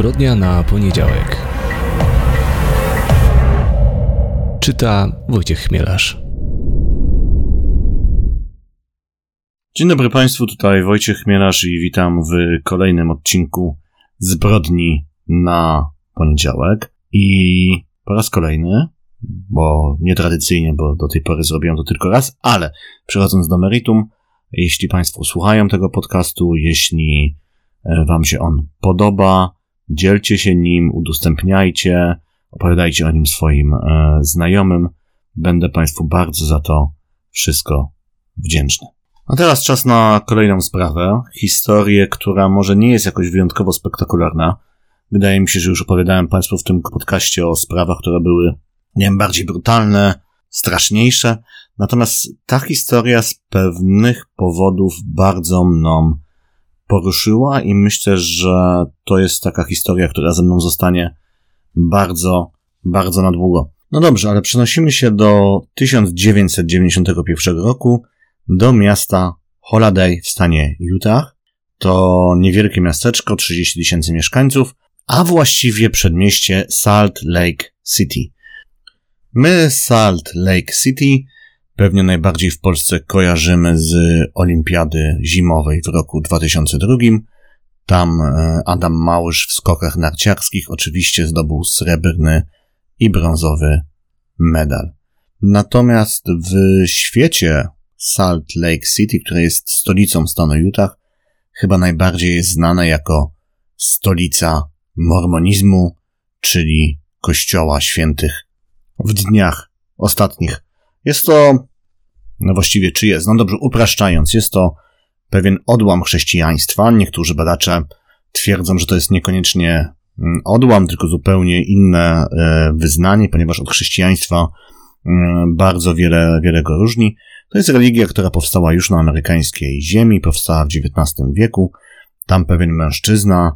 Zbrodnia na poniedziałek. Czyta Wojciech Chmielarz. Dzień dobry Państwu, tutaj Wojciech Chmielarz i witam w kolejnym odcinku Zbrodni na poniedziałek. I po raz kolejny, bo nietradycyjnie, bo do tej pory zrobiłem to tylko raz, ale przechodząc do meritum, jeśli Państwo słuchają tego podcastu, jeśli e, Wam się on podoba, dzielcie się nim, udostępniajcie, opowiadajcie o nim swoim e, znajomym. Będę Państwu bardzo za to wszystko wdzięczny. A teraz czas na kolejną sprawę. Historię, która może nie jest jakoś wyjątkowo spektakularna. Wydaje mi się, że już opowiadałem Państwu w tym podcaście o sprawach, które były, nie wiem, bardziej brutalne, straszniejsze. Natomiast ta historia z pewnych powodów bardzo mną poruszyła i myślę, że to jest taka historia, która ze mną zostanie bardzo, bardzo na długo. No dobrze, ale przenosimy się do 1991 roku, do miasta Holiday w stanie Utah. To niewielkie miasteczko, 30 tysięcy mieszkańców, a właściwie przedmieście Salt Lake City. My Salt Lake City pewnie najbardziej w Polsce kojarzymy z Olimpiady Zimowej w roku 2002. Tam e, Adam Małysz w skokach narciarskich oczywiście zdobył srebrny i brązowy medal. Natomiast w świecie Salt Lake City, które jest stolicą stanu Utah, chyba najbardziej jest znane jako stolica mormonizmu, czyli Kościoła Świętych w dniach ostatnich. Jest to, no właściwie czy jest, no dobrze, upraszczając, jest to pewien odłam chrześcijaństwa. Niektórzy badacze twierdzą, że to jest niekoniecznie mm, odłam, tylko zupełnie inne e, wyznanie, ponieważ od chrześcijaństwa mm, bardzo wiele, wiele go różni. To jest religia, która powstała już na amerykańskiej ziemi, powstała w XIX wieku. Tam pewien mężczyzna,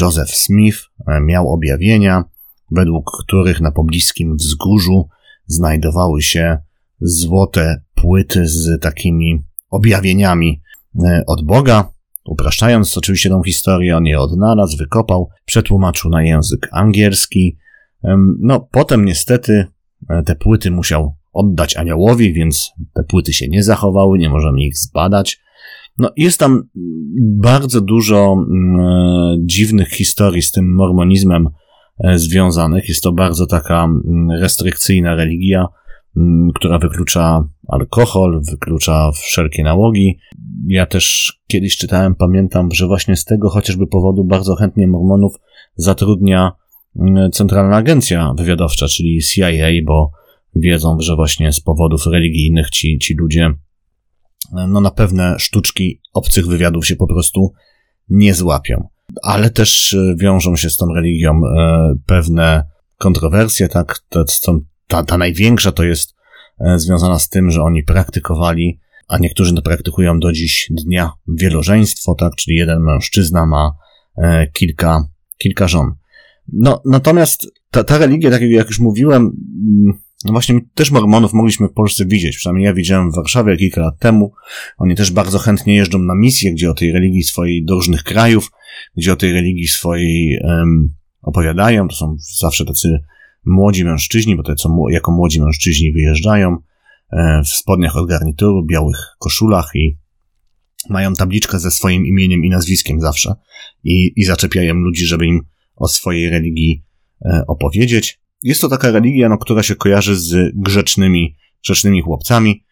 Joseph Smith, e, miał objawienia, według których na pobliskim wzgórzu znajdowały się złote płyty z takimi objawieniami e, od Boga. Upraszczając oczywiście tą historię, on je odnalazł, wykopał, przetłumaczył na język angielski. No, potem niestety e, te płyty musiał oddać aniołowi, więc te płyty się nie zachowały, nie możemy ich zbadać. No, jest tam bardzo dużo e, dziwnych historii z tym mormonizmem e, związanych. Jest to bardzo taka restrykcyjna religia, która wyklucza alkohol, wyklucza wszelkie nałogi. Ja też kiedyś czytałem, pamiętam, że właśnie z tego chociażby powodu bardzo chętnie mormonów zatrudnia Centralna Agencja Wywiadowcza, czyli CIA, bo wiedzą, że właśnie z powodów religijnych ci, ci ludzie no na pewne sztuczki obcych wywiadów się po prostu nie złapią. Ale też e, wiążą się z tą religią e, pewne kontrowersje, tak? Ta, ta największa to jest e, związana z tym, że oni praktykowali, a niektórzy to praktykują do dziś dnia wielożeństwo, tak? Czyli jeden mężczyzna ma kilka, kilka żon. No, natomiast ta, ta religia, tak jak już mówiłem, mm, no właśnie też mormonów mogliśmy w Polsce widzieć, przynajmniej ja widziałem w Warszawie kilka lat temu. Oni też bardzo chętnie jeżdżą na misje, gdzie o tej religii swojej do różnych krajów, gdzie o tej religii swojej um, opowiadają. To są zawsze tacy młodzi mężczyźni, bo te co jako młodzi mężczyźni wyjeżdżają e, w spodniach od garnituru, białych koszulach i mają tabliczkę ze swoim imieniem i nazwiskiem zawsze i, i zaczepiają ludzi, żeby im o swojej religii e, opowiedzieć. Jest to taka religia, no, która się kojarzy z grzecznymi, grzecznymi chłopcami.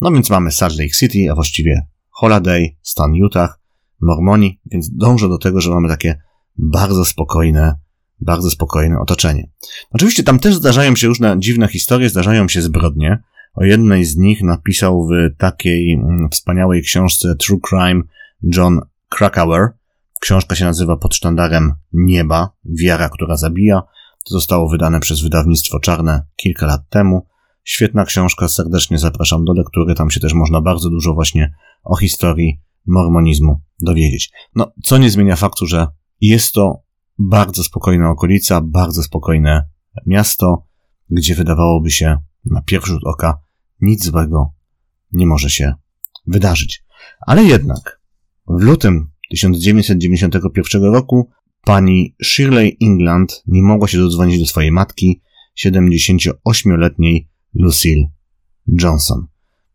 No więc mamy Salt Lake City, a właściwie Holiday, stan Utah, Mormoni, więc dążę do tego, że mamy takie bardzo spokojne, bardzo spokojne otoczenie. Oczywiście tam też zdarzają się różne dziwne historie, zdarzają się zbrodnie. O jednej z nich napisał w takiej mm, wspaniałej książce True Crime John Krakauer. Książka się nazywa Pod sztandarem nieba, wiara, która zabija. To zostało wydane przez wydawnictwo Czarne kilka lat temu. Świetna książka, serdecznie zapraszam do lektury, tam się też można bardzo dużo właśnie o historii mormonizmu dowiedzieć. No, co nie zmienia faktu, że jest to bardzo spokojna okolica, bardzo spokojne miasto, gdzie wydawałoby się na pierwszy rzut oka nic złego nie może się wydarzyć. Ale jednak w lutym 1991 roku pani Shirley England nie mogła się dodzwonić do swojej matki, 78-letniej Lucille Johnson.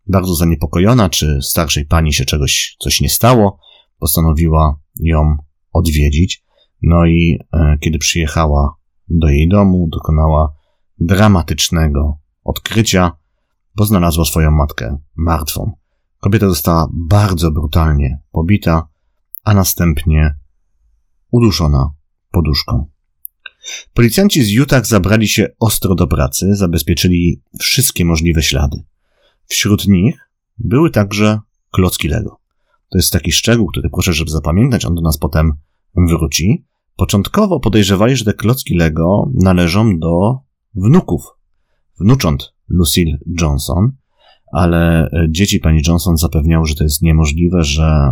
Bardzo zaniepokojona, czy starszej pani się czegoś coś nie stało, postanowiła ją odwiedzić. No i e, kiedy przyjechała do jej domu, dokonała dramatycznego odkrycia, bo znalazła swoją matkę martwą. Kobieta została bardzo brutalnie pobita, a następnie uduszona poduszką. Policjanci z Utah zabrali się ostro do pracy, zabezpieczyli wszystkie możliwe ślady. Wśród nich były także klocki Lego. To jest taki szczegół, który proszę, żeby zapamiętać, on do nas potem wróci. Początkowo podejrzewali, że te klocki Lego należą do wnuków, wnucząt Lucille Johnson, ale e, dzieci pani Johnson zapewniały, że to jest niemożliwe, że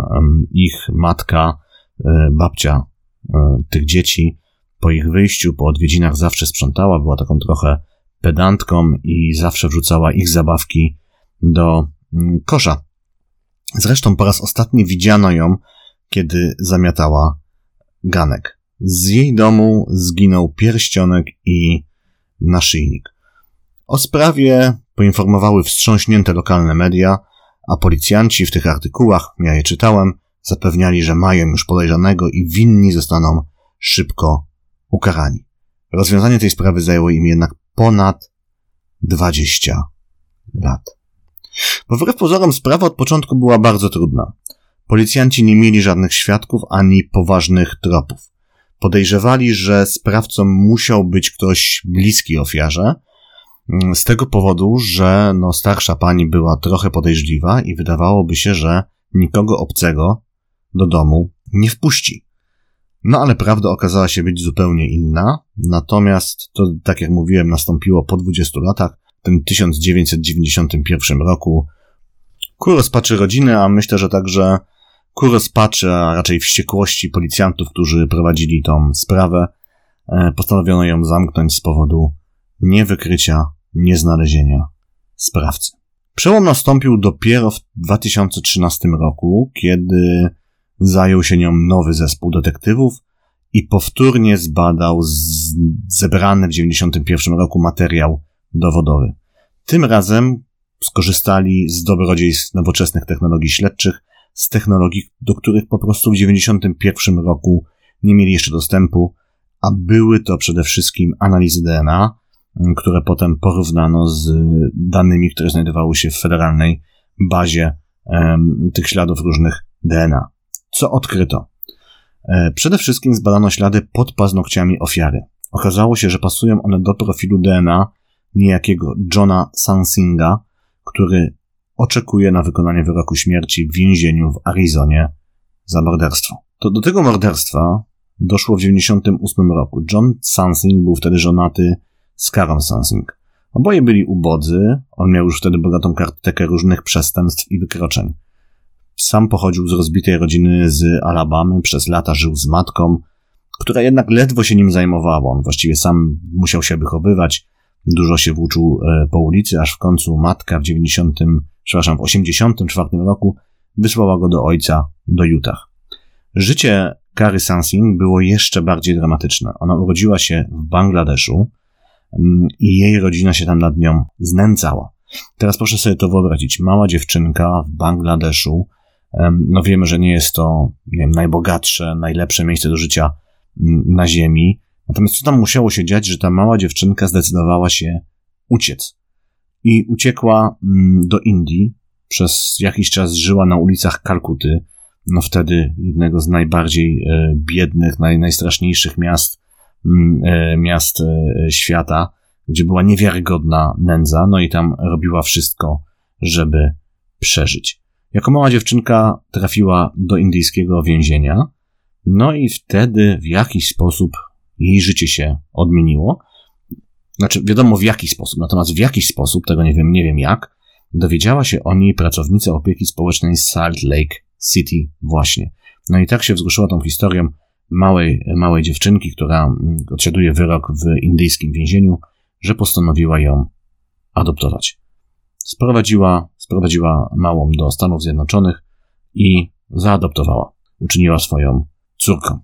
ich matka, e, babcia e, tych dzieci po ich wyjściu, po odwiedzinach zawsze sprzątała, była taką trochę pedantką i zawsze wrzucała ich zabawki do mm, kosza. Zresztą po raz ostatni widziano ją, kiedy zamiatała ganek. Z jej domu zginął pierścionek i naszyjnik. O sprawie poinformowały wstrząśnięte lokalne media, a policjanci w tych artykułach, ja je czytałem, zapewniali, że mają już podejrzanego i winni zostaną szybko ukarani. Rozwiązanie tej sprawy zajęło im jednak ponad 20 lat. Bo wbrew pozorom sprawa od początku była bardzo trudna. Policjanci nie mieli żadnych świadków ani poważnych tropów. Podejrzewali, że sprawcą musiał być ktoś bliski ofiarze, z tego powodu, że no, starsza pani była trochę podejrzliwa i wydawałoby się, że nikogo obcego do domu nie wpuści. No ale prawda okazała się być zupełnie inna, natomiast to, tak jak mówiłem, nastąpiło po 20 latach, w tym 1991 roku, ku rozpaczy rodziny, a myślę, że także ku rozpaczy, a raczej wściekłości policjantów, którzy prowadzili tą sprawę, e, postanowiono ją zamknąć z powodu niewykrycia, nieznalezienia sprawcy. Przełom nastąpił dopiero w 2013 roku, kiedy zajął się nią nowy zespół detektywów i powtórnie zbadał zebrany w 1991 roku materiał dowodowy. Tym razem skorzystali z dobrodziejstw nowoczesnych technologii śledczych, z technologii, do których po prostu w 1991 roku nie mieli jeszcze dostępu, a były to przede wszystkim analizy DNA, które potem porównano z danymi, które znajdowały się w federalnej bazie tych śladów różnych DNA. Co odkryto? E, przede wszystkim zbadano ślady pod paznokciami ofiary. Okazało się, że pasują one do profilu DNA niejakiego Johna Sansinga, który oczekuje na wykonanie wyroku śmierci w więzieniu w Arizonie za morderstwo. To do tego morderstwa doszło w 1998 roku. John Sansing był wtedy żonaty z Karą Sansing. Oboje byli ubodzy, on miał już wtedy bogatą kartoteket różnych przestępstw i wykroczeń. Sam pochodził z rozbitej rodziny z Alabamy, przez lata żył z matką, która jednak ledwo się nim zajmowała. On właściwie sam musiał się wychowywać, dużo się włóczył e, po ulicy, aż w końcu matka w 90, przepraszam, w 84 roku wysłała go do ojca do Utah. Życie Kary Sansing było jeszcze bardziej dramatyczne. Ona urodziła się w Bangladeszu mm, i jej rodzina się tam nad nią znęcała. Teraz proszę sobie to wyobrazić. Mała dziewczynka w Bangladeszu, no wiemy, że nie jest to nie wiem, najbogatsze, najlepsze miejsce do życia mm, na Ziemi. Natomiast co tam musiało się dziać, że ta mała dziewczynka zdecydowała się uciec? I uciekła mm, do Indii. Przez jakiś czas żyła na ulicach Kalkuty, no wtedy jednego z najbardziej e, biednych, naj, najstraszniejszych miast, mm, e, miast e, świata, gdzie była niewiarygodna nędza, no i tam robiła wszystko, żeby przeżyć. Jako mała dziewczynka trafiła do indyjskiego więzienia, no i wtedy w jakiś sposób jej życie się odmieniło. Znaczy, wiadomo w jaki sposób, natomiast w jakiś sposób, tego nie wiem, nie wiem jak, dowiedziała się o niej pracownica opieki społecznej Salt Lake City właśnie. No i tak się wzruszyła tą historią małej, małej dziewczynki, która mm, odsiaduje wyrok w indyjskim więzieniu, że postanowiła ją adoptować. Sprowadziła, sprowadziła małą do Stanów Zjednoczonych i zaadoptowała. Uczyniła swoją córką.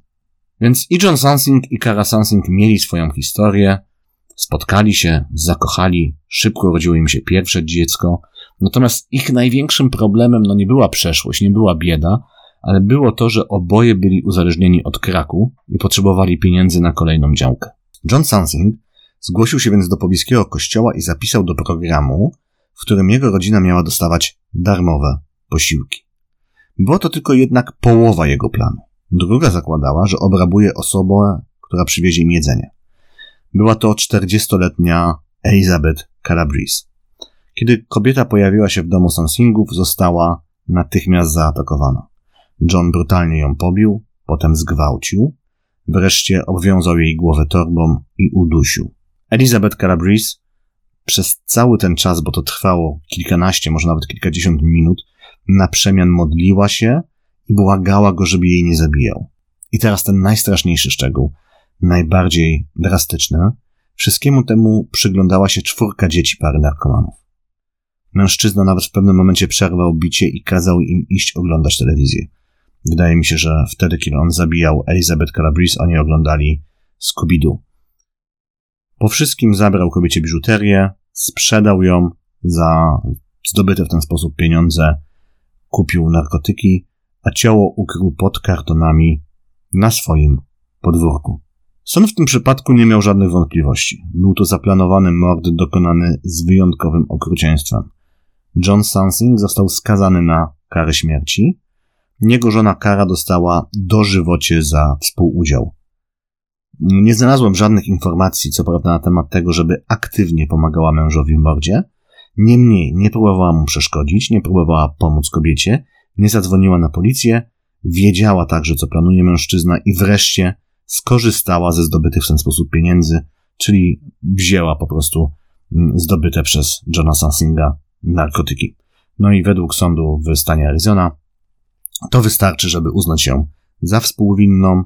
Więc i John Sansing i Kara Sansing mieli swoją historię, spotkali się, zakochali, szybko urodziło im się pierwsze dziecko, natomiast ich największym problemem no nie była przeszłość, nie była bieda, ale było to, że oboje byli uzależnieni od kraku i potrzebowali pieniędzy na kolejną działkę. John Sansing zgłosił się więc do pobliskiego kościoła i zapisał do programu, w którym jego rodzina miała dostawać darmowe posiłki. Była to tylko jednak połowa jego planu. Druga zakładała, że obrabuje osobę, która przywiezie im jedzenie. Była to 40-letnia Elizabeth Calabrese. Kiedy kobieta pojawiła się w domu Sansingów, została natychmiast zaatakowana. John brutalnie ją pobił, potem zgwałcił, wreszcie obwiązał jej głowę torbą i udusił. Elizabeth Calabrese przez cały ten czas, bo to trwało kilkanaście, może nawet kilkadziesiąt minut, na przemian modliła się i błagała go, żeby jej nie zabijał. I teraz ten najstraszniejszy szczegół, najbardziej drastyczny, wszystkiemu temu przyglądała się czwórka dzieci pary narkomanów. Mężczyzna nawet w pewnym momencie przerwał bicie i kazał im iść oglądać telewizję. Wydaje mi się, że wtedy, kiedy on zabijał Elizabeth Calabrese, oni oglądali Scooby-Doo. Po wszystkim zabrał kobiecie biżuterię, sprzedał ją za zdobyte w ten sposób pieniądze, kupił narkotyki, a ciało ukrył pod kartonami na swoim podwórku. Sąd w tym przypadku nie miał żadnych wątpliwości. Był to zaplanowany mord dokonany z wyjątkowym okrucieństwem. John Sansing został skazany na karę śmierci. Jego żona Kara dostała dożywocie za współudział. Nie znalazłem żadnych informacji, co prawda, na temat tego, żeby aktywnie pomagała mężowi w mordzie. Niemniej nie próbowała mu przeszkodzić, nie próbowała pomóc kobiecie, nie zadzwoniła na policję, wiedziała także, co planuje mężczyzna i wreszcie skorzystała ze zdobytych w ten sposób pieniędzy, czyli wzięła po prostu mm, zdobyte przez Johna Sansinga narkotyki. No i według sądu w stanie Arizona to wystarczy, żeby uznać ją za współwinną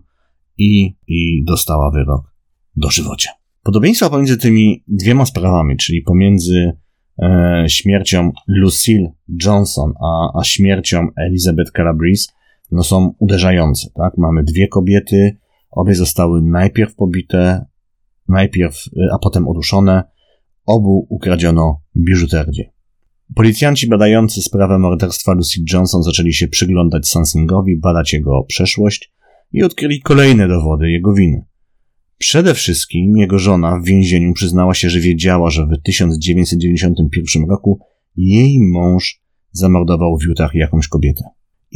i, i dostała wyrok dożywocie. Podobieństwa pomiędzy tymi dwiema sprawami, czyli pomiędzy e, śmiercią Lucille Johnson a, a śmiercią Elizabeth Calabrese, no są uderzające, tak? Mamy dwie kobiety, obie zostały najpierw pobite, najpierw, e, a potem uduszone, obu ukradziono biżuterię. Policjanci badający sprawę morderstwa Lucy Johnson zaczęli się przyglądać Sansingowi, badać jego przeszłość i odkryli kolejne dowody jego winy. Przede wszystkim jego żona w więzieniu przyznała się, że wiedziała, że w 1991 roku jej mąż zamordował w Utah jakąś kobietę.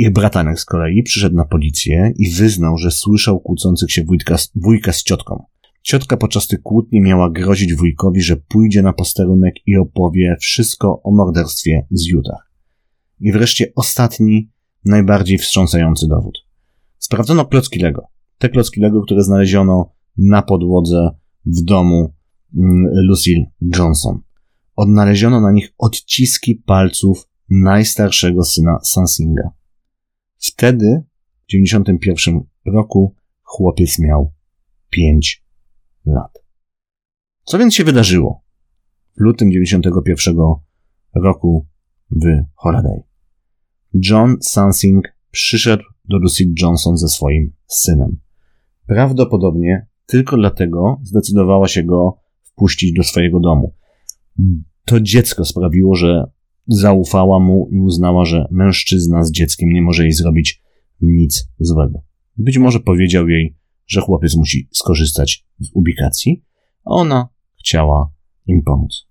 Ich bratanek z kolei przyszedł na policję i wyznał, że słyszał kłócących się wujka, wujka z ciotką. Ciotka podczas tych kłótni miała grozić wujkowi, że pójdzie na posterunek i opowie wszystko o morderstwie z Utah. I wreszcie ostatni, najbardziej wstrząsający dowód. Sprawdzono klocki Lego. Te klocki Lego, które znaleziono na podłodze w domu mm, Lucille Johnson. Odnaleziono na nich odciski palców najstarszego syna Sansinga. Wtedy, w 91 roku, chłopiec miał 5 lat. Co więc się wydarzyło w lutym 91 roku w Holiday? John Sansing przyszedł do Lucy Johnson ze swoim synem. Prawdopodobnie tylko dlatego zdecydowała się go wpuścić do swojego domu. To dziecko sprawiło, że zaufała mu i uznała, że mężczyzna z dzieckiem nie może jej zrobić nic złego. Być może powiedział jej, że chłopiec musi skorzystać z ubikacji, a ona chciała im pomóc.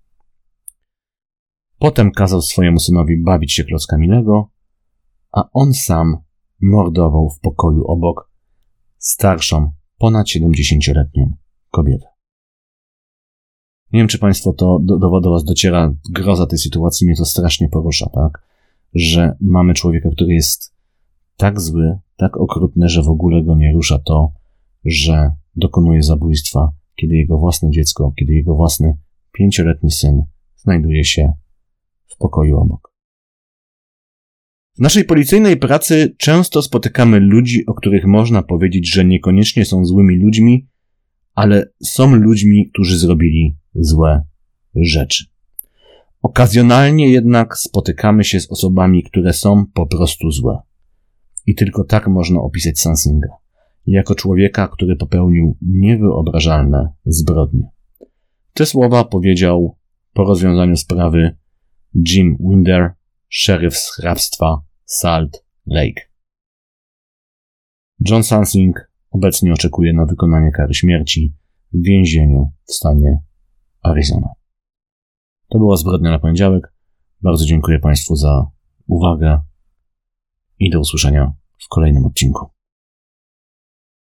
Potem kazał swojemu synowi bawić się klockami Lego, a on sam mordował w pokoju obok starszą, ponad 70-letnią kobietę. Nie wiem, czy Państwo to do, do Was dociera groza tej sytuacji, mnie to strasznie porusza, tak? Że mamy człowieka, który jest tak zły, tak okrutny, że w ogóle go nie rusza to, że dokonuje zabójstwa, kiedy jego własne dziecko, kiedy jego własny pięcioletni syn znajduje się w pokoju obok. W naszej policyjnej pracy często spotykamy ludzi, o których można powiedzieć, że niekoniecznie są złymi ludźmi, ale są ludźmi, którzy zrobili złe rzeczy. Okazjonalnie jednak spotykamy się z osobami, które są po prostu złe. I tylko tak można opisać Sansinga. jako człowieka, który popełnił niewyobrażalne zbrodnie. Te słowa powiedział po rozwiązaniu sprawy Jim Winder, szeryf z hrabstwa Salt Lake. John Sansing obecnie oczekuje na wykonanie kary śmierci w więzieniu w stanie Arizona. To była zbrodnia na poniedziałek. Bardzo dziękuję Państwu za uwagę i do usłyszenia w kolejnym odcinku.